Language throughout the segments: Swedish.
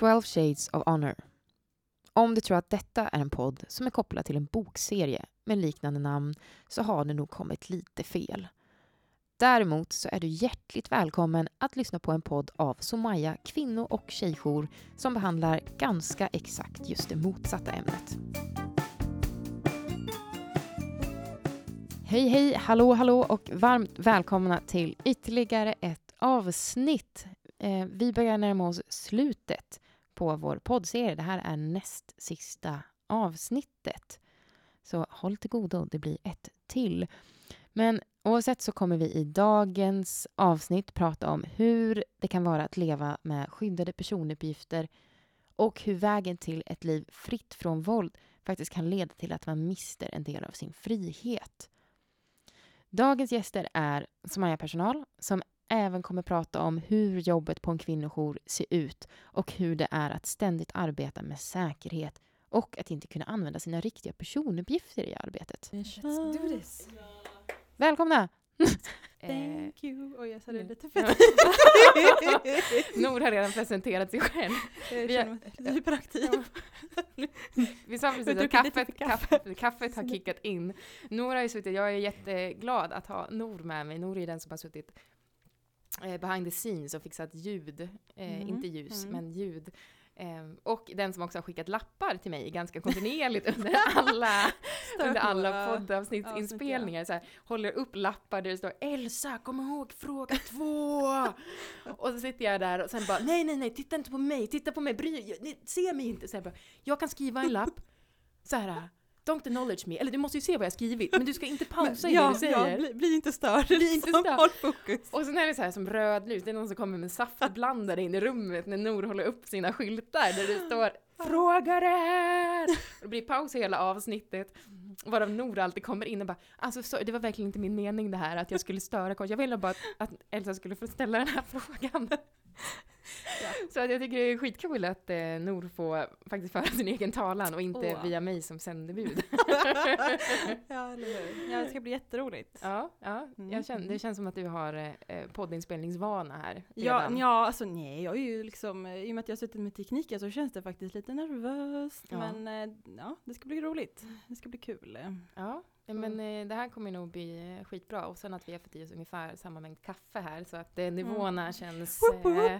12 Shades of Honor. Om du tror att detta är en podd som är kopplad till en bokserie med liknande namn så har du nog kommit lite fel. Däremot så är du hjärtligt välkommen att lyssna på en podd av Somaya kvinno och tjejjour som behandlar ganska exakt just det motsatta ämnet. Hej hej, hallå hallå och varmt välkomna till ytterligare ett avsnitt. Eh, vi börjar närma oss slutet på vår poddserie. Det här är näst sista avsnittet. Så håll till godo, det blir ett till. Men oavsett så kommer vi i dagens avsnitt prata om hur det kan vara att leva med skyddade personuppgifter och hur vägen till ett liv fritt från våld faktiskt kan leda till att man mister en del av sin frihet. Dagens gäster är Somaya-personal som även kommer prata om hur jobbet på en kvinnojour ser ut och hur det är att ständigt arbeta med säkerhet och att inte kunna använda sina riktiga personuppgifter i arbetet. Let's do this! Välkomna! Thank you! Oj, jag sa det mm. lite fett. Nor har redan presenterat sig själv. Jag känner mig hyperaktiv. Vi sa precis att kaffet, kaffet, kaffet har kickat in. Nor har ju suttit, jag är jätteglad att ha Nor med mig. Nor är den som har suttit eh, behind the scenes och fixat ljud. Eh, Mm, Inte ljus, mm. men ljud. Eh, och den som också har skickat lappar till mig ganska kontinuerligt under alla, under alla Avsnitt, poddavsnittsinspelningar. Så här, håller upp lappar där det står Elsa, kom ihåg fråga två! och så sitter jag där och sen bara nej, nej, nej, titta inte på mig, titta på mig, bry, ni, se mig inte. Så jag, bara, jag kan skriva en lapp så här. Don't acknowledge me. Eller du måste ju se vad jag skrivit, men du ska inte pausa i det ja, du säger. ja, bli, bli inte störd. Bli inte störd. Håll fokus. Och sen är det så här som rödljus, det är någon som kommer med saftblandare in i rummet när Nor håller upp sina skyltar där det står Frågare! Och det blir paus i hela avsnittet, varav Nor alltid kommer in och bara Alltså så, det var verkligen inte min mening det här att jag skulle störa. Jag ville bara att, att Elsa skulle få ställa den här frågan. Så att jag tycker det är skitkul att eh, Nor får faktiskt föra sin egen talan och inte Åh. via mig som sändebud. ja, eller hur? Ja, det ska bli jätteroligt. ja, ja jag känner, det mm. känns som att du har eh, poddinspelningsvana här Ja, ja, alltså nej, jag är ju liksom, eh, i och med att jag har suttit med tekniken så känns det faktiskt lite nervöst. Ja. Men eh, ja, det ska bli roligt. Det ska bli kul. Ja, ja, men eh, det här kommer nog bli eh, skitbra. Och sen att vi har fått i oss ungefär samma mängd kaffe här så att eh, nivåerna Mm. känns... Eh,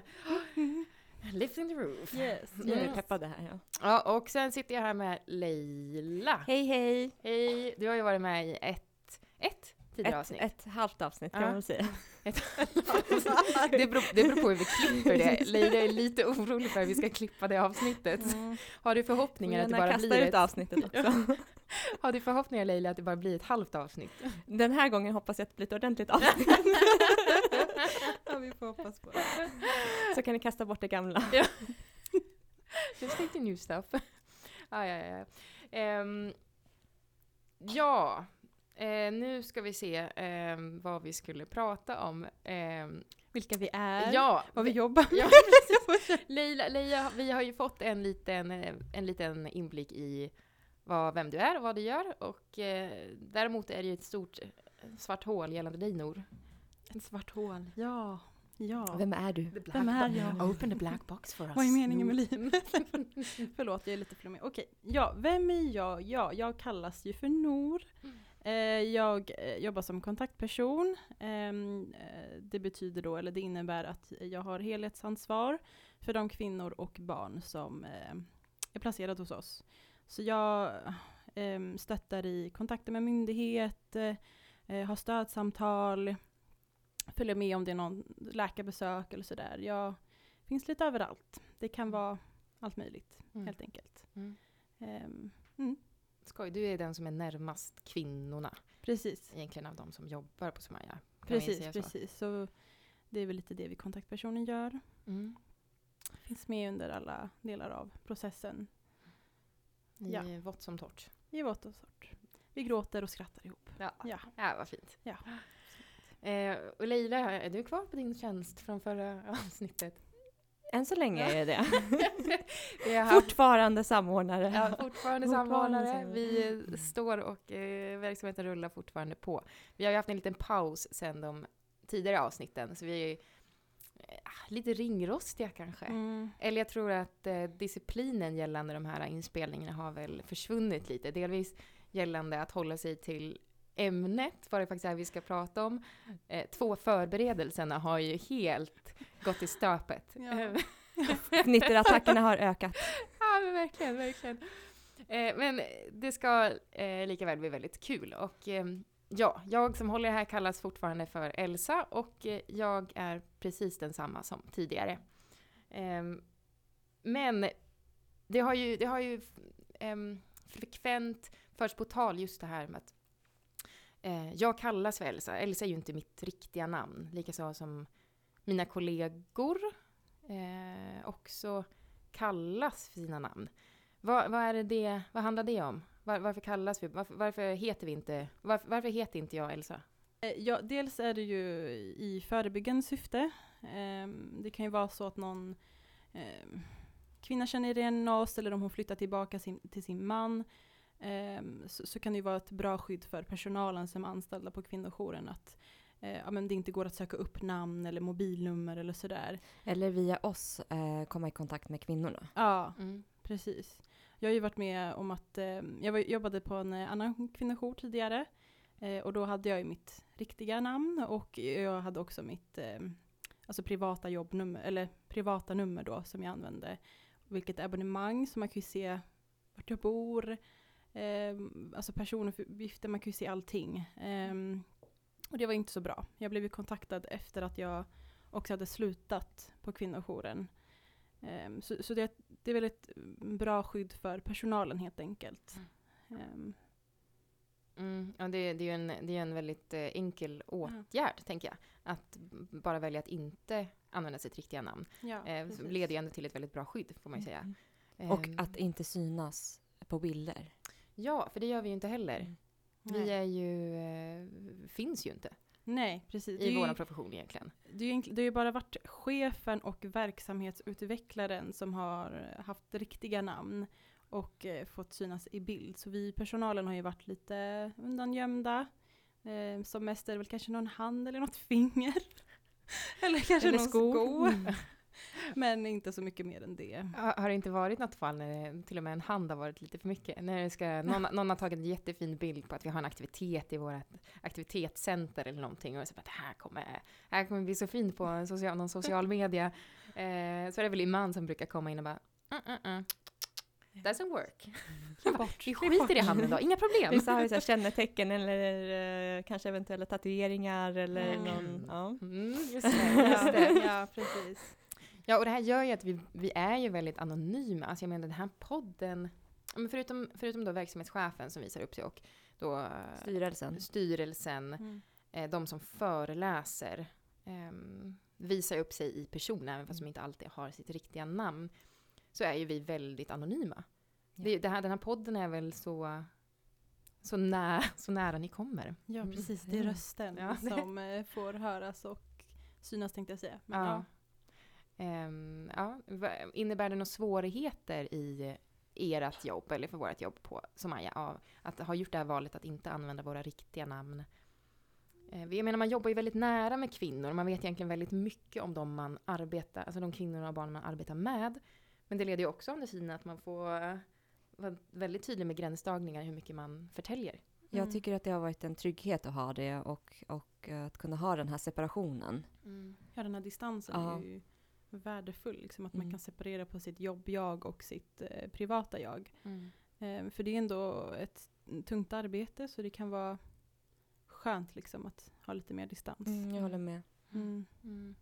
lifting the roof. Yes, är vi Yes. peppade här ja. Ja, och sen sitter jag här med Leila. Hej hej! Hej! Du har ju varit med i ett, ett tidigare Ett, avsnitt. ett halvt avsnitt kan Ja. man väl säga. Ett, det, beror, det beror på hur vi klipper det. Leila är lite orolig för hur vi ska klippa det avsnittet. Mm. Har du förhoppningar att det bara blir ut ett, avsnittet också. Har du förhoppningar Leila att det bara blir ett halvt avsnitt? Den här gången hoppas jag att det blir ett ordentligt avsnitt. Ja, vi får hoppas på det. Så kan ni kasta bort det gamla. Just take the new stuff. ah, ja, ja, ja. Ehm, ja, eh, nu ska vi se ehm, vad vi skulle prata om. Ehm, Vilka vi är, ja, vad vi jobbar med. ja. Leila, Leila, vi har ju fått en liten, eh, en liten inblick i vad, vem du är och vad du gör. Och eh, däremot är det ju ett stort eh, svart hål gällande dig Nor. Ett svart hål. Ja, ja. Vem är du? Vem är jag? Open the black box for us. Vad är meningen med livet? Förlåt, jag är lite flummig. Okej, ja, vem är jag? Ja, jag kallas ju för Nor. Eh, jag eh, jobbar som kontaktperson. Ehm, eh, det betyder då, eller det innebär att jag har helhetsansvar för de kvinnor och barn som eh, är placerade hos oss. Så jag eh, stöttar i kontakter med myndighet, eh, har stödsamtal, följer med om det är någon läkarbesök eller sådär. Jag finns lite överallt. Det kan vara allt möjligt, Mm. helt enkelt. Mm. Ehm, mm, Skoj, du är den som är närmast kvinnorna. precis. Egentligen av de som jobbar på Somaya. Precis, säga så? precis. Så det är väl lite det vi kontaktpersonen gör. Mm. Finns med under alla delar av processen. Ni Ja. vått som torrt. I vått och sort. Vi gråter och skrattar ihop. Ja, Ja. ja vad fint. Ja. Eh, och Leila, är du kvar på din tjänst från förra avsnittet? Än så länge är jag det. Fortfarande samordnare. ja, fortfarande Fortfarande samordnare. samordnare. Vi står och eh, verksamheten rullar fortfarande på. Vi har ju haft en liten paus sen de tidigare avsnitten, så vi lite ringrostiga kanske. Mm. Eller jag tror att eh, disciplinen gällande de här inspelningarna har väl försvunnit lite. Delvis gällande att hålla sig till ämnet, vad det faktiskt är vi ska prata om. Eh, två förberedelserna har ju helt gått i stöpet. Ja. Fnitterattackerna har ökat. Ja, men verkligen, verkligen. Eh, men det ska eh, lika väl bli väldigt kul. Och eh, ja, jag som håller det här kallas fortfarande för Elsa och eh, jag är precis densamma som tidigare. Ehm, men det har ju, det har ju ehm, frekvent förts på tal just det här med att eh, jag kallas för Elsa. Elsa är ju inte mitt riktiga namn, likaså som mina kollegor eh, också kallas för sina namn. Vad, vad, är det, vad handlar det om? Var, varför kallas vi, varför, varför heter vi inte, varför, varför heter inte jag Elsa? Eh, Ja, dels är det ju i förebyggande syfte. Ehm, Det kan ju vara så att någon ehm, kvinna känner igen oss eller om hon flyttar tillbaka sin, till sin man. ehm, Så, så kan det ju vara ett bra skydd för personalen som är anställda på kvinnojouren att eh, ja, men det inte går att söka upp namn eller mobilnummer eller sådär. Eller via oss eh, komma i kontakt med kvinnorna. Ja, Mm. Precis. Jag har ju varit med om att, eh, jag var, jobbade på en eh, annan kvinnojour tidigare. Eh, och då hade jag ju mitt riktiga namn och jag hade också mitt eh, alltså privata jobbnummer, eller privata nummer då som jag använde. Vilket abonnemang, så man kan ju se vart jag bor, eh, alltså personuppgifter, man kan ju se allting. Eh, och det var inte så bra. Jag blev ju kontaktad efter att jag också hade slutat på kvinnojouren. Ehm, så så det, det är väl ett bra skydd för personalen helt enkelt. Ehm, Mm. Ja, det, det är ju en, det är en väldigt eh, enkel åtgärd, tänker jag. Att bara välja att inte använda sitt riktiga namn. ja, Eh, leder ju ändå till ett väldigt bra skydd, får man ju säga. Och Ehm, att inte synas på bilder. Ja, för det gör vi ju inte heller. Mm. Vi är ju, eh, finns ju inte Nej, precis. I vår profession egentligen. det, är ju, det bara varit chefen och verksamhetsutvecklaren som har haft riktiga namn och eh, fått synas i bild. Så vi personalen har ju varit lite undangömda. Eh, som mest är det väl kanske någon hand eller något finger. eller kanske Eller någon sko. sko. Men inte så mycket mer än det. Har, det inte varit något fall när till och med en hand har varit lite för mycket? När ska, någon, någon har tagit en jättefin bild på att vi har en aktivitet i vårt aktivitetscenter eller någonting och så bara, det här kommer, här kommer bli så fint på en social, någon social media. Eh, så är det väl Iman som brukar komma in och bara, mm, mm, mm. Doesn't work. Bort. Vi skiter i handen då, inga problem. Vissa har ju så här kännetecken eller eh, kanske eventuella tatueringar eller Mm. någon, ja. Mm, just det, just det. ja, precis. Ja, och det här gör ju att vi, vi är ju väldigt anonyma. Alltså jag menar den här podden, förutom, förutom då verksamhetschefen som visar upp sig och då eh, Styrelsen. styrelsen, Mm. eh, de som föreläser, ehm, visar upp sig i person, även fast de inte alltid har sitt riktiga namn, så är ju vi väldigt anonyma. Ja. Det, det här, den här podden är väl så, så, nä, så nära ni kommer. Ja, Mm. precis. Det är rösten Ja. som eh, får höras och synas tänkte jag säga. Men, Ja. ja. Ehm, ja. Innebär det några svårigheter i ert jobb, eller för vårt jobb på Somaya, av att ha gjort det här valet att inte använda våra riktiga namn? Eh, Jag menar, man jobbar ju väldigt nära med kvinnor, man vet egentligen väldigt mycket om de man arbetar, alltså de kvinnor och barn man arbetar med. Men det leder ju också under tiden att man får eh, vara väldigt tydlig med gränsdragningar hur mycket man förtäljer. Mm. Jag tycker att det har varit en trygghet att ha det och, och eh, att kunna ha den här separationen. ja, den här distansen Ja. är ju värdefull. Liksom, att man Mm. kan separera på sitt jobb-jag och sitt eh, privata jag. Mm. Eh, för det är ändå ett tungt arbete så det kan vara skönt liksom, att ha lite mer distans. Mm, jag håller med. Mm. Mm.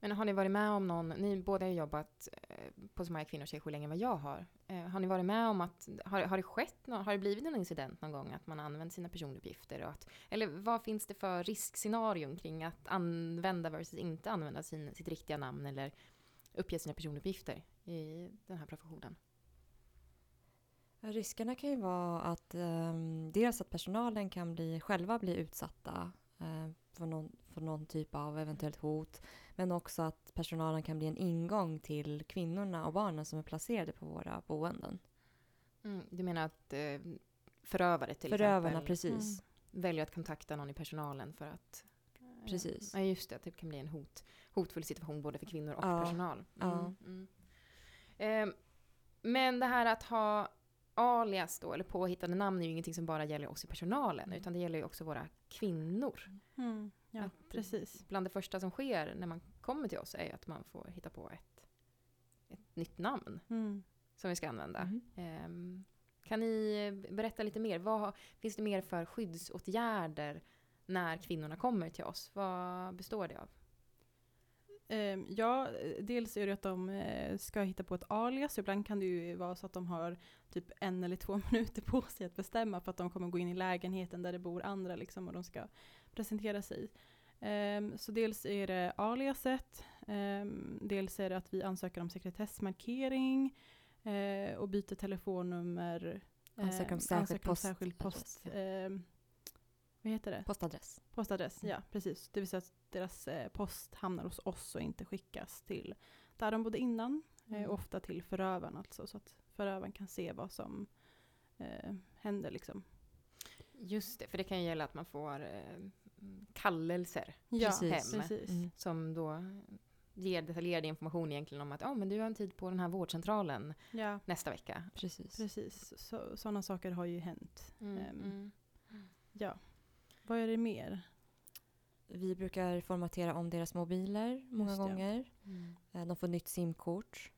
Men har ni varit med om någon, ni båda har jobbat eh, på så många kvinnor och tjejjour längre än vad jag har. Eh, har ni varit med om att, har, har det skett nå- har det blivit en incident någon gång att man använt sina personuppgifter? Och att, eller vad finns det för riskscenarion kring att använda versus inte använda sin, sitt riktiga namn eller uppge sina personuppgifter i den här professionen? Riskerna kan ju vara att eh, dels att personalen kan bli, själva bli utsatta eh, för, någon, för någon typ av eventuellt hot. Men också att personalen kan bli en ingång till kvinnorna och barnen som är placerade på våra boenden. Mm, du menar att eh, förövare till Förövarna, exempel precis. väljer att kontakta någon i personalen för att precis. Ja, just det. Att det kan bli en hot, hotfull situation både för kvinnor och Ja. personal. Ja. mm. Ehm, men det här att ha alias då, eller påhittade namn är ju ingenting som bara gäller oss i personalen, utan det gäller ju också våra kvinnor. Mm, ja, Att- precis. Bland det första som sker när man kommer till oss är att man får hitta på ett, ett nytt namn Mm. som vi ska använda. Mhm. Ehm, kan ni berätta lite mer? Vad finns det mer för skyddsåtgärder när kvinnorna kommer till oss? Vad består det av? Ehm, ja, dels är det att de eh, ska hitta på ett alias. Ibland kan det ju vara så att de har typ en eller två minuter på sig att bestämma för att de kommer gå in i lägenheten där det bor andra liksom, och de ska presentera sig. Ehm, så dels är det aliaset, ehm, dels är det att vi ansöker om sekretessmarkering eh, och byter telefonnummer. Ansöker om särskild ansöker om post- särskild post. ja. ehm, vad heter det? Postadress. Postadress, Mm. ja precis. Det vill säga att deras eh, post hamnar hos oss och inte skickas till där de bodde innan. Mm. Eh, ofta till förövaren alltså, så att förövaren kan se vad som eh, händer liksom. Just det, för det kan ju gälla att man får eh, kallelser Ja, Precis. precis. Mm. som då ger detaljerad information egentligen om att oh, men du har en tid på den här vårdcentralen Ja, nästa vecka. Precis. precis. Så, sådana saker har ju hänt. Mm, mm. Ja. Vad är det mer? Vi brukar formatera om deras mobiler många Just det. gånger. Mm. Eh, De får nytt simkort.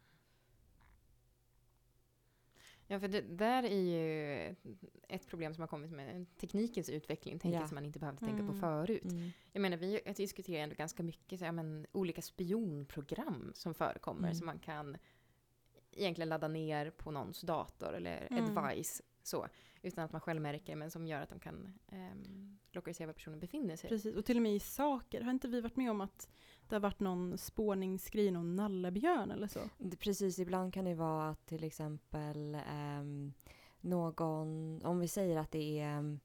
Ja, för det där är ju ett problem som har kommit med teknikens utveckling, tänker Ja. som man inte behövde tänka på Mm. förut. Mm. Jag menar, vi diskuterar ändå ganska mycket så, ja, men, olika spionprogram som förekommer, Mm. som man kan egentligen ladda ner på någons dator eller Mm. advice, så, utan att man själv märker, men som gör att de kan um, lokalisera var personen befinner sig. Precis, och till och med i saker. Har inte vi varit med om att det har varit någon spårningsgrej, någon nallebjörn eller så? Det- Precis, ibland kan det vara att till exempel ehm, någon, om vi säger att det är ehm,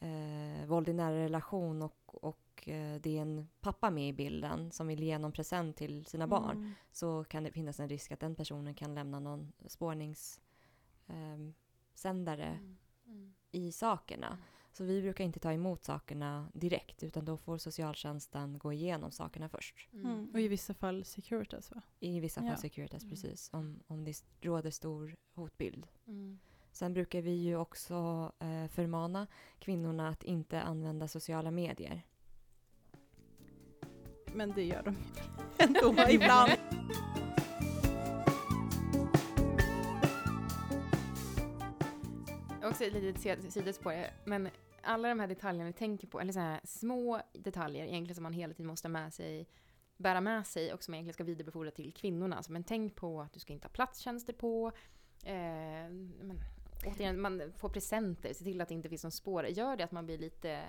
eh, våld i nära relation och, och eh, det är en pappa med i bilden som vill ge någon present till sina barn Mm. så kan det finnas en risk att den personen kan lämna någon spårningssändare Mm. Mm. i sakerna. Så vi brukar inte ta emot sakerna direkt utan då får socialtjänsten gå igenom sakerna först. Mm. Och i vissa fall Securitas va? I vissa Ja. fall Securitas, Mm. precis. Om, om det råder stor hotbild. Mm. Sen brukar vi ju också eh, förmana kvinnorna att inte använda sociala medier. Men det gör de ändå ibland. Också ett litet si- sidospår, men alla de här detaljerna vi tänker på, eller så här små detaljer egentligen som man hela tiden måste med sig, bära med sig och som egentligen ska vidarebefordra till kvinnorna. Alltså, men tänk på att du ska inte ha platstjänster på. Eh, men, återigen, man får presenter, se till att det inte finns någon spår. Gör det att man blir lite...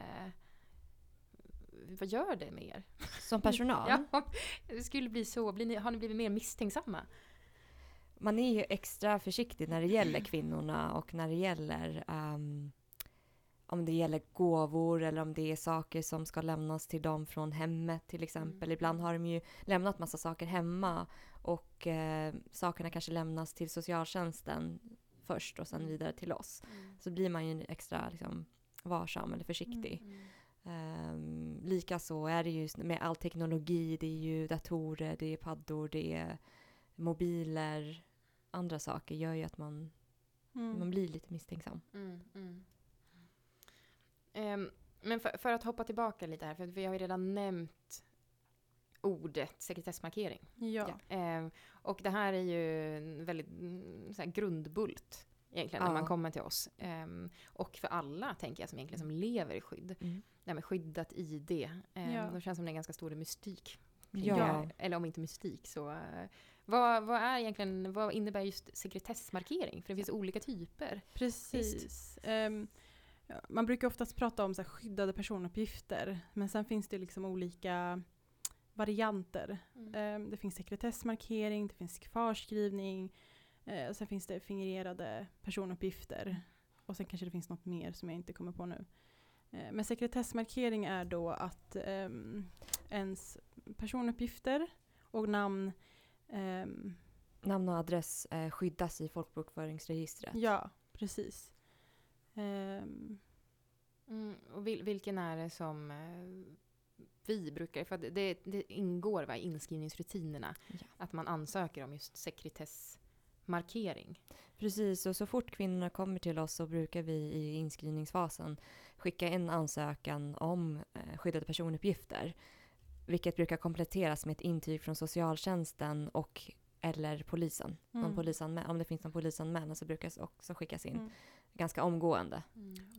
Vad gör det med er? Som personal, Ja, det skulle bli så. Blir ni, har ni blivit mer misstänksamma? Man är ju extra försiktig när det gäller kvinnorna och när det gäller ehm, om det gäller gåvor eller om det är saker som ska lämnas till dem från hemmet till exempel. Mm. Ibland har de ju lämnat massa saker hemma och eh, sakerna kanske lämnas till socialtjänsten först och sen vidare till oss. Så blir man ju extra liksom, varsam eller försiktig. Um, Likaså är det ju med all teknologi, det är ju datorer, det är paddor, det är mobiler, andra saker gör ju att man, Mm. man blir lite misstänksam. Mm, mm. Ehm, men för, för att hoppa tillbaka lite här, för vi har ju redan nämnt ordet sekretessmarkering. Ja. Ehm, och det här är ju en väldigt mm, så här, grundbult egentligen när Ja. man kommer till oss. Ehm, och för alla, tänker jag, som egentligen som lever i skydd. Mm. Det här med skyddat ID. Um, Ja. Det känns som det är en ganska stor mystik. Ja. Eller om inte mystik så... eh, vad, vad är egentligen, vad innebär just sekretessmarkering? För det finns olika typer. Precis. Ja, man brukar oftast prata om så här, skyddade personuppgifter, men sen finns det liksom olika varianter. Ehm, det finns sekretessmarkering, det finns kvarskrivning, och sen finns det fingerade personuppgifter. Och sen kanske det finns något mer som jag inte kommer på nu. Eh, men sekretessmarkering är då att ehm, ens personuppgifter och namn ehm, Namn och adress eh, skyddas i folkbokföringsregistret. Ja, precis. Ehm, Mm, och vil, vilken är det som... eh, vi brukar, för det, det ingår va, i inskrivningsrutinerna, Ja. att man ansöker om just sekretessmarkering. Precis, och så fort kvinnorna kommer till oss så brukar vi i inskrivningsfasen skicka en ansökan om eh, skyddade personuppgifter. Vilket brukar kompletteras med ett intyg från socialtjänsten och eller polisen. Mm. polisanmä- om det finns någon polisanmälan så brukar det också skickas in Mm. ganska omgående.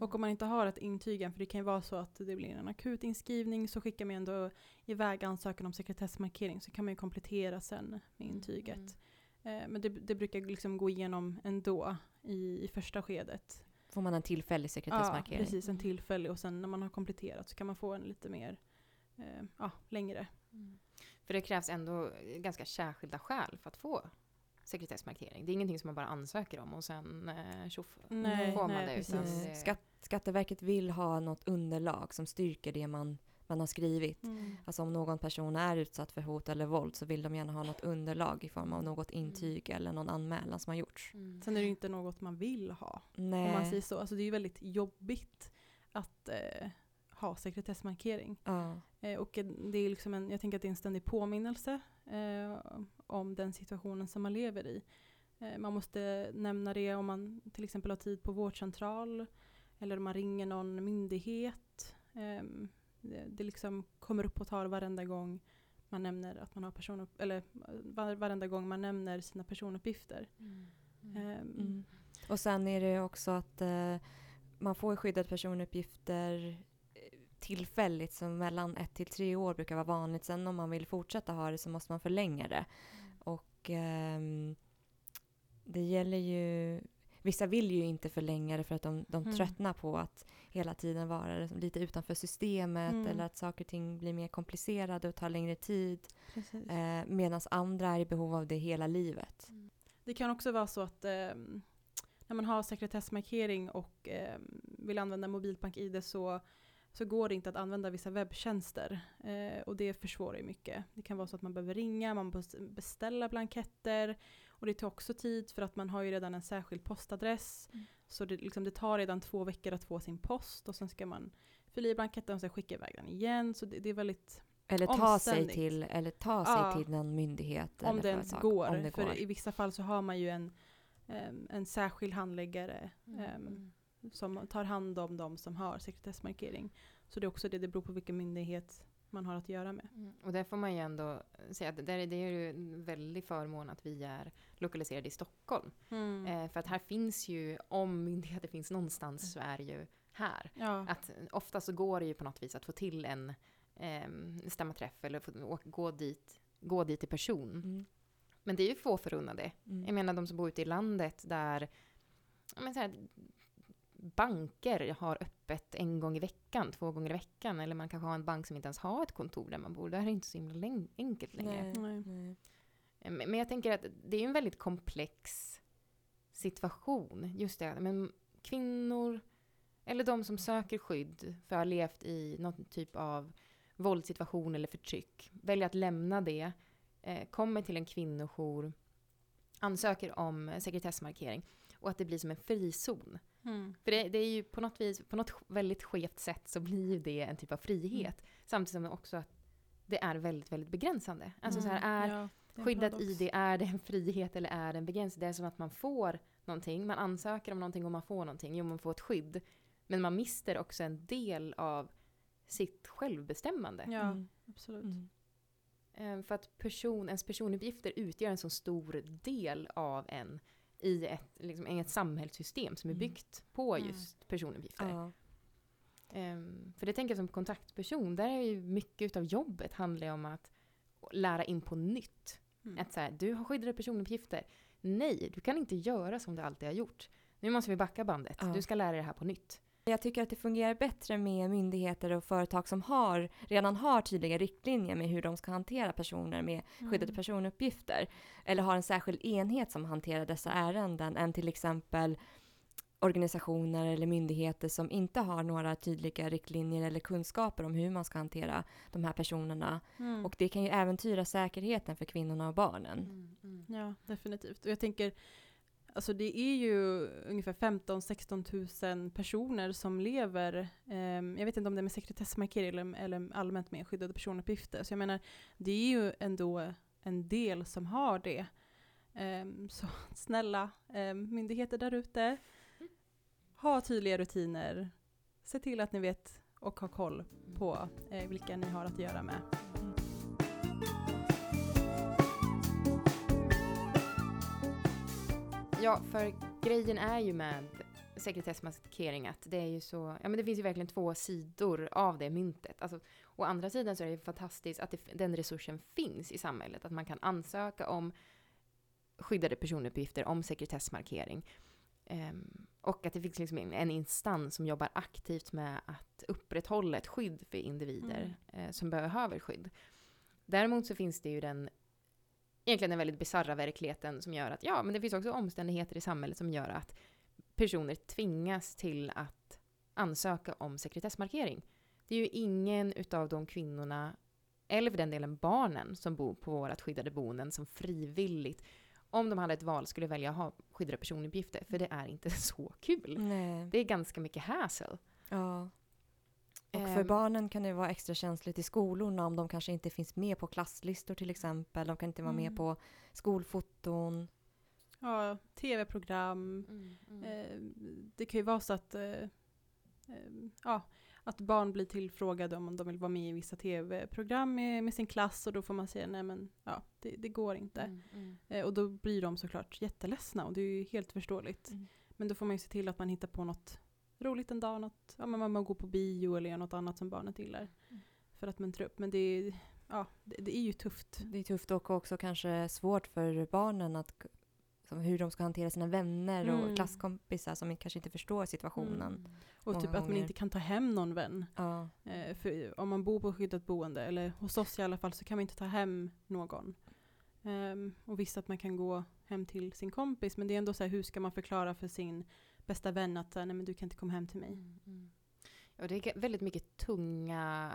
Och om man inte har ett intyg än, för det kan ju vara så att det blir en akut inskrivning, så skickar man ändå iväg ansökan om sekretessmarkering, så kan man ju komplettera sen med intyget. Eh, men det, det brukar liksom gå igenom ändå i, i första skedet. Får man en tillfällig Ja, sekretessmarkering. precis, en tillfällig och sen när man har kompletterat så kan man få en lite mer, eh, ja, längre. Mm. För det krävs ändå ganska särskilda skäl för att få sekretessmarkering. Det är ingenting som man bara ansöker om och sen eh, tjoff Nej, får man nej, det. Utan det Skatt, Skatteverket vill ha något underlag som styrker det man, man har skrivit. Alltså om någon person är utsatt för hot eller våld så vill de gärna ha något underlag i form av något intyg eller någon anmälan som har gjorts. Mm. Sen är det ju inte något man vill ha. Nej. Om man säger så. Alltså det är ju väldigt jobbigt att eh, ha sekretessmarkering. Ja. Eh, och det är liksom en, jag tänker att det är en ständig påminnelse eh, om den situationen som man lever i. Eh, man måste nämna det om man till exempel har tid på vårdcentral eller om man ringer någon myndighet. Eh, det, det liksom kommer upp på tal varenda gång man nämner att man har person eller var, varenda gång man nämner sina personuppgifter. Mm. Eh, Mm. Och sen är det också att eh, man får skyddade personuppgifter tillfälligt, så mellan ett till tre år brukar vara vanligt. Sen om man vill fortsätta ha det så måste man förlänga det. Och ehm, det gäller ju... Vissa vill ju inte förlänga det för att de, de Mm. tröttnar på att hela tiden vara liksom lite utanför systemet Mm. eller att saker och ting blir mer komplicerade och tar längre tid. Eh, Medan andra är i behov av det hela livet. Det kan också vara så att ehm, när man har sekretessmarkering och ehm, vill använda mobilbank-id så, så går det inte att använda vissa webbtjänster. Eh, och det försvårar ju mycket. Det kan vara så att man behöver ringa, man måste beställa blanketter. Och det tar också tid för att man har ju redan en särskild postadress. Mm. Så det, liksom, det tar redan två veckor att få sin post och sen ska man fylla i blanketten och sen skicka iväg den igen. Så det, det är väldigt Eller ta sig till, eller ta sig Ja. till någon myndighet om eller det ens går. Om det för går. i vissa fall så har man ju en, en särskild handläggare ehm, som tar hand om de som har sekretessmarkering. Så det är också det, det beror på vilken myndighet man har att göra med. Mm. Och där får man ju ändå säga att det, är- det är ju en väldig förmån att vi är lokaliserade i Stockholm. Eh, för att här finns ju, om myndigheter finns någonstans så är det ju här. Ja. Att ofta så går det ju på något vis att få till en eh, stämmaträff eller få, å- gå, dit, gå dit i person. Mm. Men det är ju få förunnade. Mm. Jag menar de som bor ute i landet där men så här, banker har öppet en gång i veckan, två gånger i veckan. Eller man kanske har en bank som inte ens har ett kontor där man bor. Det här är inte så himla läng- enkelt längre. Nej, Nej. nej. Eh, Men jag tänker att det är en väldigt komplex situation. Just det, men kvinnor eller de som söker skydd för att ha levt i någon typ av våldssituation eller förtryck, väljer att lämna det, eh, kommer till en kvinnojour, ansöker om sekretessmarkering och att det blir som en frizon. Mm. För det, det är ju på något vis, på något väldigt skevt sätt så blir ju det en typ av frihet. Samtidigt som också att det är väldigt, väldigt begränsande. Alltså så här, är Mm. Ja, det är en skyddat. ID, är det en frihet eller är det en begränsning? Det är som att man får någonting, man ansöker om någonting och man får någonting, jo man får ett skydd. Men man mister också en del av sitt självbestämmande. Ja, Mm. absolut. Mm. Eh, För att person, ens personuppgifter utgör en så stor del av en i ett, liksom, ett samhällssystem som är Mm. byggt på Mm. just personuppgifter. Ja. Ehm, för det tänker jag som kontaktperson, där är ju mycket av jobbet handlar om att lära in på nytt. Mm. Att så här, du har skyddade personuppgifter. Nej, du kan inte göra som du alltid har gjort. Nu måste vi backa bandet. Ja. Du ska lära dig det här på nytt. Jag tycker att det fungerar bättre med myndigheter och företag som har, redan har tydliga riktlinjer med hur de ska hantera personer med skyddade Mm. personuppgifter. Eller har en särskild enhet som hanterar dessa ärenden än till exempel organisationer eller myndigheter som inte har några tydliga riktlinjer eller kunskaper om hur man ska hantera de här personerna. Mm. Och det kan ju äventyra säkerheten för kvinnorna och barnen. Ja, definitivt. Och jag tänker Alltså det är ju ungefär 15-16 000 personer som lever, eh, jag vet inte om det är med sekretessmarkering eller, eller allmänt med skyddade personuppgifter. Så jag menar, det är ju ändå en del som har det. Eh, så snälla eh, myndigheter där ute, ha tydliga rutiner. Se till att ni vet och har koll på eh, vilka ni har att göra med. Ja, för grejen är ju med sekretessmarkering att det är ju så, ja men det finns ju verkligen två sidor av det myntet. Alltså, å andra sidan så är det fantastiskt att det, den resursen finns i samhället, att man kan ansöka om skyddade personuppgifter, om sekretessmarkering. Um, och att det finns liksom en, en, instans som jobbar aktivt med att upprätthålla ett skydd för individer mm. eh, som behöver skydd. Däremot så finns det ju den egentligen den väldigt bisarra verkligheten som gör att, ja, men det finns också omständigheter i samhället som gör att personer tvingas till att ansöka om sekretessmarkering. Det är ju ingen utav de kvinnorna, eller för den delen barnen, som bor på vårt skyddade boenden som frivilligt, om de hade ett val, skulle välja att ha skyddade personuppgifter. För det är inte så kul. Nej. Det är ganska mycket hassle. Ja. Och för um, barnen kan det vara extra känsligt i skolorna om de kanske inte finns med på klasslistor till exempel. De kan inte vara med mm. på skolfoton. Ja, tv-program. Mm, mm. Eh, det kan ju vara så att, eh, eh, ja, att barn blir tillfrågade om de vill vara med i vissa tv-program med, med sin klass och då får man säga nej men ja, det, det går inte. Mm, mm. Eh, och då blir de såklart jätteledsna och det är ju helt förståeligt. Mm. Men då får man ju se till att man hittar på något roligt en dag, något, ja, men man går på bio eller gör något annat som barnet gillar. Mm. För att muntra upp. Men det är, ja, det, det, är ju tufft. Det är tufft och också kanske svårt för barnen att hur de ska hantera sina vänner mm. och klasskompisar som kanske inte förstår situationen. Mm. Och typ att man inte kan ta hem någon vän. Ja. Eh, för om man bor på skyddat boende, eller hos oss i alla fall, så kan man inte ta hem någon. Um, och visst att man kan gå hem till sin kompis, men det är ändå så här, hur ska man förklara för sin bästa vän att nej men du kan inte komma hem till mig. Mm, mm. Och det är väldigt mycket tunga,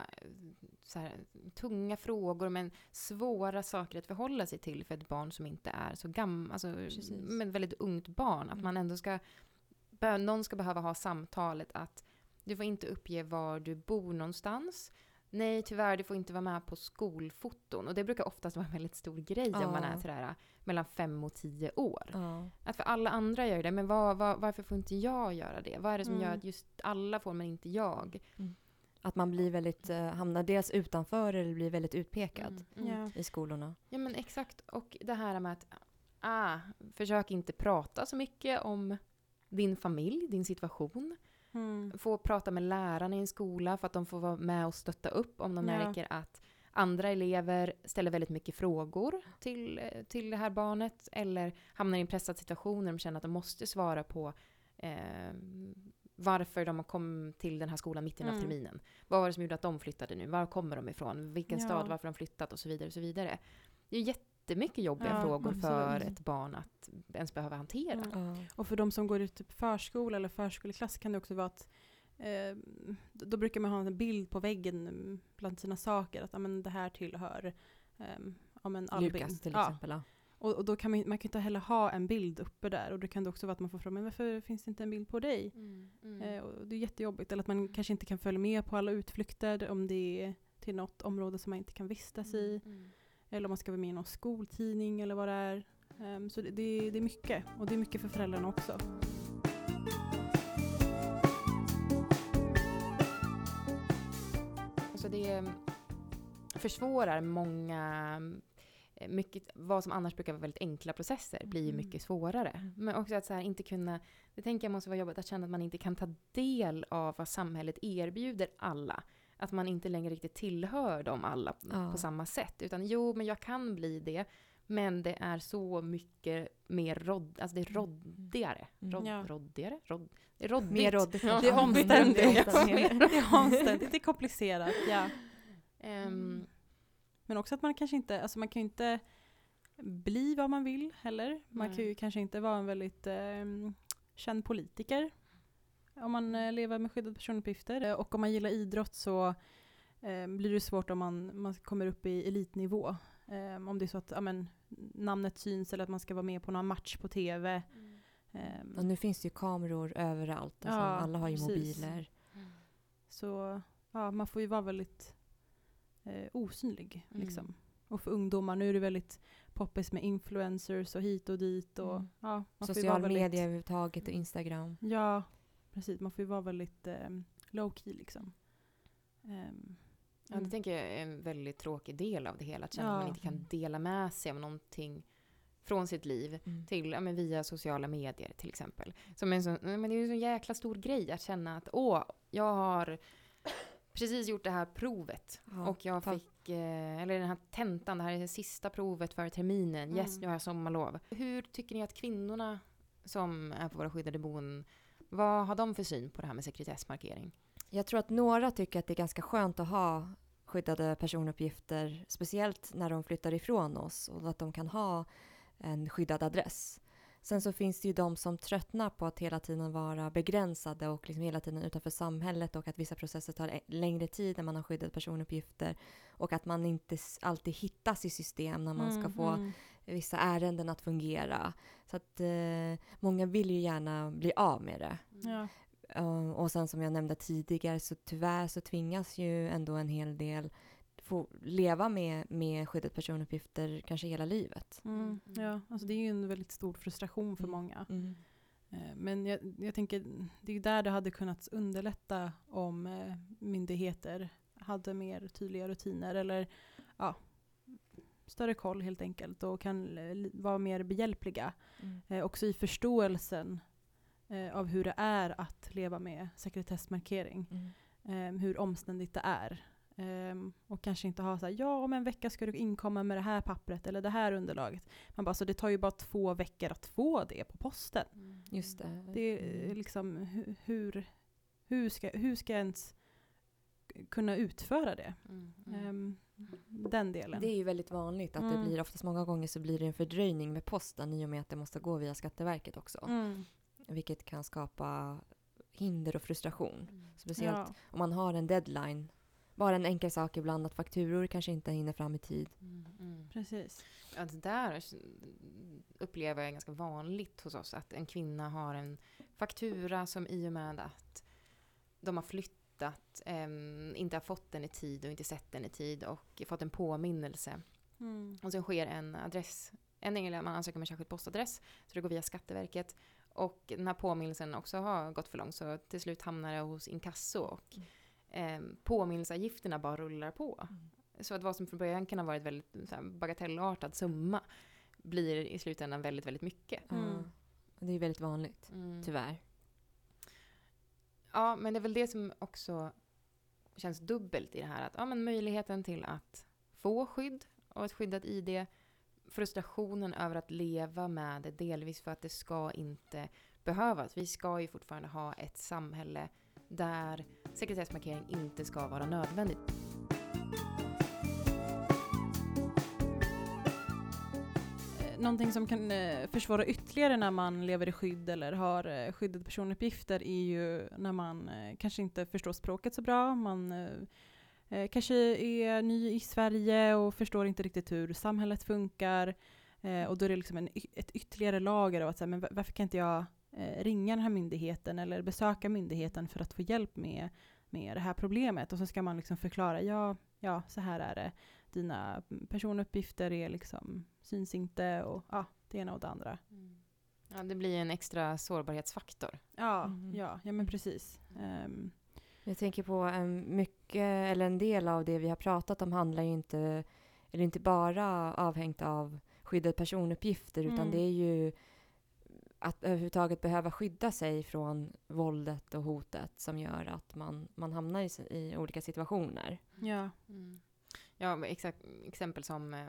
så här, tunga frågor men svåra saker att förhålla sig till för ett barn som inte är så gammalt, alltså men väldigt ungt barn. Att mm. man ändå ska, någon ska behöva ha samtalet att du får inte uppge var du bor någonstans. Nej, tyvärr, du får inte vara med på skolfoton. Och det brukar oftast vara en väldigt stor grej ja. om man är sådär mellan fem och tio år. Ja. Att för alla andra gör det, men var, var, varför får inte jag göra det? Vad är det som mm. gör att just alla får men inte jag? Mm. Att man blir väldigt, uh, hamnar dels utanför eller blir väldigt utpekad mm. mm. i skolorna. Ja men exakt. Och det här med att, ah, försök inte prata så mycket om din familj, din situation. Mm. Få prata med lärarna i en skola för att de får vara med och stötta upp om de ja. märker att andra elever ställer väldigt mycket frågor till, till det här barnet eller hamnar i en pressad situation när de känner att de måste svara på eh, varför de har kommit till den här skolan mitt i mm. terminen. Vad var det som gjorde att de flyttade nu? Var kommer de ifrån? Vilken ja. stad? Varför de flyttat? Och så vidare. Och så vidare. Det är jättemycket jobbiga ja, frågor absolut. för ett barn att ens behöva hantera. Mm. Och för de som går i typ förskola eller förskoleklass kan det också vara att eh, då brukar man ha en bild på väggen bland sina saker, att amen, det här tillhör eh, amen, Albin. Lukas till ja. exempel. Ja. Och, och, då kan man, man kan inte heller ha en bild uppe där. Och då kan det också vara att man får fråga, men varför finns det inte en bild på dig? Mm, mm. Eh, och det är jättejobbigt. Eller att man kanske inte kan följa med på alla utflykter om det är till något område som man inte kan vistas i. Mm, mm. Eller om man ska vara med i någon skoltidning eller vad det är. Um, så det, det, det, är mycket. Och det är mycket för föräldrarna också. det försvårar många eh, mycket, vad som annars brukar vara väldigt enkla processer blir ju mm. mycket svårare. Men också att så här, inte kunna, det tänker jag måste vara jobbigt, att känna att man inte kan ta del av vad samhället erbjuder alla. Att man inte längre riktigt tillhör dem alla ja. på samma sätt. Utan jo, men jag kan bli det. Men det är så mycket mer rodd, alltså det är roddigare. Mm. Rod, ja. Roddigare? Rod, det är roddigt. Mer roddigt. Ja. Det är omständigt. det är omständigt, det är komplicerat. Ja. Um, men också att man kanske inte, alltså man kan ju inte bli vad man vill heller. Man mm. kan ju kanske inte vara en väldigt um, känd politiker om man uh, lever med skyddade personuppgifter. Och om man gillar idrott så um, blir det svårt om man, man kommer upp i elitnivå. Om det är så att amen, namnet syns eller att man ska vara med på någon match på TV. Mm. Ehm, Och nu finns det ju kameror överallt. Alltså, Ja, alla har ju precis. mobiler. Så ja, man får ju vara väldigt eh, osynlig. Mm. Liksom. Och för ungdomar, nu är det väldigt poppis med influencers och hit och dit. Och, Mm. ja, man får ju Social vara väldigt, media överhuvudtaget och Instagram. Ja, precis. Man får ju vara väldigt eh, low key liksom. Ehm, Ja, det mm. tänker jag är en väldigt tråkig del av det hela. Att känna att Ja. man inte kan dela med sig av någonting från sitt liv Mm. till, ja, men via sociala medier till exempel. Som en sån, men det är ju en sån jäkla stor grej att känna att åh, jag har precis gjort det här provet Ja, och jag ta- fick, eh, eller den här tentan, det här är det sista provet för terminen, yes, Mm. nu har jag sommarlov. Hur tycker ni att kvinnorna som är på våra skyddade boenden, vad har de för syn på det här med sekretessmarkering? Jag tror att några tycker att det är ganska skönt att ha skyddade personuppgifter, speciellt när de flyttar ifrån oss och att de kan ha en skyddad adress. Sen så finns det ju de som tröttnar på att hela tiden vara begränsade och liksom hela tiden utanför samhället och att vissa processer tar längre tid när man har skyddade personuppgifter och att man inte alltid hittas i system när man ska Mm, få mm. Vissa ärenden att fungera. Så att eh, många vill ju gärna bli av med det. Ja. Uh, och sen som jag nämnde tidigare så tyvärr så tvingas ju ändå en hel del få leva med, med skyddet personuppgifter kanske hela livet. Mm, Mm. ja, alltså det är ju en väldigt stor frustration för Mm. många. Mm. Eh, Men jag, jag tänker, det är där det hade kunnat underlätta om eh, myndigheter hade mer tydliga rutiner eller ja, större koll helt enkelt och kan eh, vara mer behjälpliga. Mm. Eh, också i förståelsen eh, av hur det är att leva med sekretessmarkering. Mm. Eh, hur omständigt det är. Ehm, och kanske inte ha så här, ja om en vecka ska du inkomma med det här pappret eller det här underlaget. Man bara, så det tar ju bara två veckor att få det på posten. Just det. Det är Mm. liksom hu- hur, hur, ska, hur ska ens kunna utföra det? Mm, mm. Ehm, den delen. Det är ju väldigt vanligt att det Mm. blir oftast många gånger så blir det en fördröjning med posten i och med att det måste gå via Skatteverket också. Mm. Vilket kan skapa hinder och frustration. Mm. Speciellt Ja. om man har en deadline. Bara en enkel sak ibland att fakturor kanske inte hinner fram i tid. Mm, mm. Precis. Ja, det där upplever jag är ganska vanligt hos oss. Att en kvinna har en faktura som i och med att de har flyttat ehm, inte har fått den i tid och inte sett den i tid och fått en påminnelse. Mm. Och sen sker en adress, en eller man ansöker om en särskild postadress, så det går via Skatteverket. Och den här påminnelsen också har gått för långt så till slut hamnar det hos inkasso och Mm. ehm, påminnelseavgifterna bara rullar på. Så att vad som från början kan ha varit väldigt så här, bagatellartad summa blir i slutändan väldigt, väldigt mycket. Mm. Och det är väldigt vanligt, Mm. tyvärr. Ja, men det är väl det som också känns dubbelt i det här. Att ja, men möjligheten till att få skydd och ett skyddat ID. Frustrationen över att leva med det, delvis för att det ska inte behövas. Vi ska ju fortfarande ha ett samhälle där sekretessmarkering inte ska vara nödvändigt. Någonting som kan eh, försvåra ytterligare när man lever i skydd eller har eh, skyddade personuppgifter är ju när man eh, kanske inte förstår språket så bra. Man eh, eh, kanske är ny i Sverige och förstår inte riktigt hur samhället funkar. Eh, och då är det liksom en, ett ytterligare lager av att säga, men varför kan inte jag ringa den här myndigheten eller besöka myndigheten för att få hjälp med, med det här problemet. Och så ska man liksom förklara, ja, ja, så här är det. Dina personuppgifter är liksom, syns inte och ja, det ena och det andra. Ja, det blir en extra sårbarhetsfaktor. Ja, Mm. ja, ja men precis. Ehm, Jag tänker på en mycket, eller en del av det vi har pratat om handlar ju inte, eller inte bara avhängt av skyddade personuppgifter utan Mm. det är ju att överhuvudtaget behöva skydda sig från våldet och hotet som gör att man, man hamnar i, i olika situationer. ja. Mm. Ja, exakt, exempel som eh,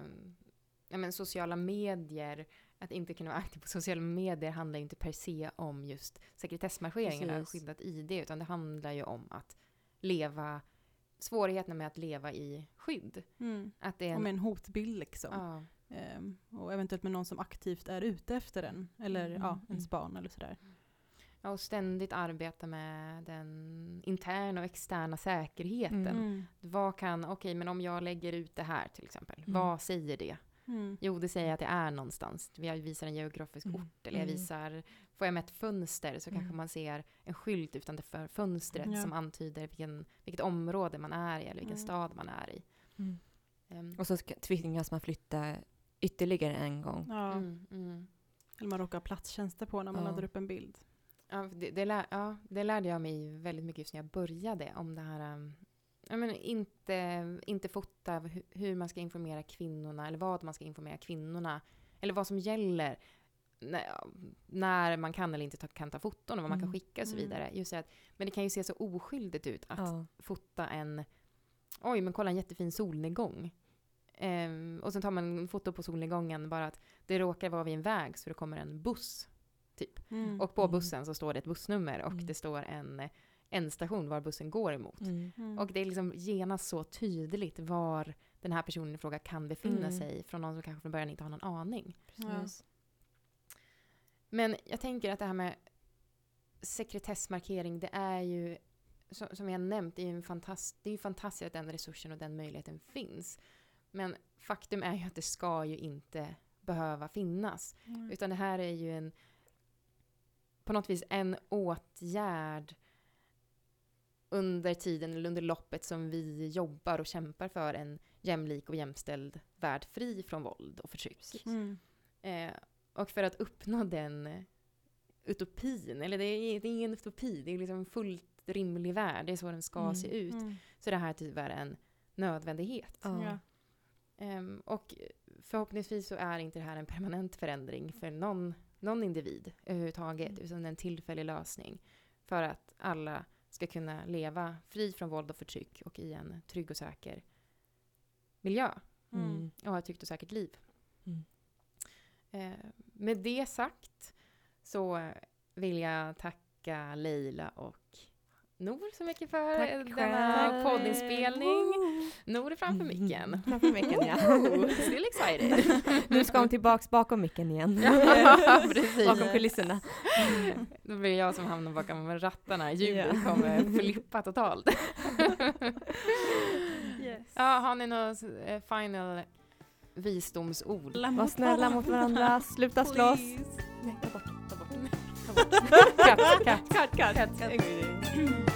ja, men sociala medier. Att inte kunna vara aktiv på sociala medier handlar inte per se om just sekretessmarkering eller skyddat ID, utan det handlar ju om att leva, svårigheterna med att leva i skydd. Mm. Att det är Och en, med en hotbild liksom. ja, Ehm, och eventuellt med någon som aktivt är ute efter den. Eller Mm, ja, mm. ens barn eller sådär. Ja, och ständigt arbeta med den interna och externa säkerheten. Mm. Vad kan, okej, men om jag lägger ut det här till exempel, Mm. vad säger det Mm. Jo, det säger att det är någonstans. Jag visar en geografisk Mm. ort eller jag Mm. visar, får jag med ett fönster så kanske Mm. man ser en skylt utanför fönstret Ja. som antyder vilken, vilket område man är i eller vilken Mm. stad man är i. Mm. Ehm, Och så tvingas man flytta ytterligare en gång. Ja. mm, mm. Eller man råkar ha platstjänster på när man Ja. laddar upp en bild. Ja, det, det, lär, ja, det lärde jag mig väldigt mycket just när jag började om det här um, jag menar, inte, inte fota hu- hur man ska informera kvinnorna eller vad man ska informera kvinnorna eller vad som gäller när, när man kan eller inte ta, kan ta foton och vad man kan Mm. skicka och så Mm. vidare. Just att, men det kan ju se så oskyldigt ut att Ja. fota en, oj men kolla en jättefin solnedgång. Ehm, och sen tar man foto på solnedgången bara att det råkar vara vid en väg så det kommer en buss Mm. och på Mm. bussen så står det ett bussnummer och Mm. det står en, en station var bussen går emot. Mm. Mm. Och det är liksom genast så tydligt var den här personen i fråga kan befinna Mm. sig från någon som kanske från början inte har någon aning. Precis. Men jag tänker att det här med sekretessmarkering, det är ju som, som jag nämnt, det är ju en fantast, det är ju fantastiskt att den resursen och den möjligheten finns. Men faktum är ju att det ska ju inte behöva finnas. Mm. Utan det här är ju en på något vis en åtgärd under tiden eller under loppet som vi jobbar och kämpar för en jämlik och jämställd värld fri från våld och förtryck. Mm. Eh, och för att uppnå den utopin, eller det är, det är ingen utopi, det är liksom en fullt rimlig värld, det är så den ska Mm. se ut. Mm. Så det här är tyvärr en nödvändighet. Ja. Ehm, och förhoppningsvis så är inte det här en permanent förändring för någon, någon individ överhuvudtaget, Mm. utan en tillfällig lösning för att alla ska kunna leva fri från våld och förtryck och i en trygg och säker miljö Mm. och ha ett tryggt och säkert liv. Mm. Eh, med det sagt så vill jag tacka Leila och Nor så mycket för Tack denna själv. poddinspelning. Nor är framför micken. Framför micken, ja. Still excited. Nu ska hon tillbaks bakom micken igen. Ja, precis. bakom kulisserna. Då blir jag som hamnar bakom rattarna. Ljudet Ja. kommer flippa totalt. Yes. ja, har ni något eh, final visdomsord? Var snälla mot varandra, sluta slåss. Nej, ta bort, ta bort. Katt, katt. Cut, cut. Katt.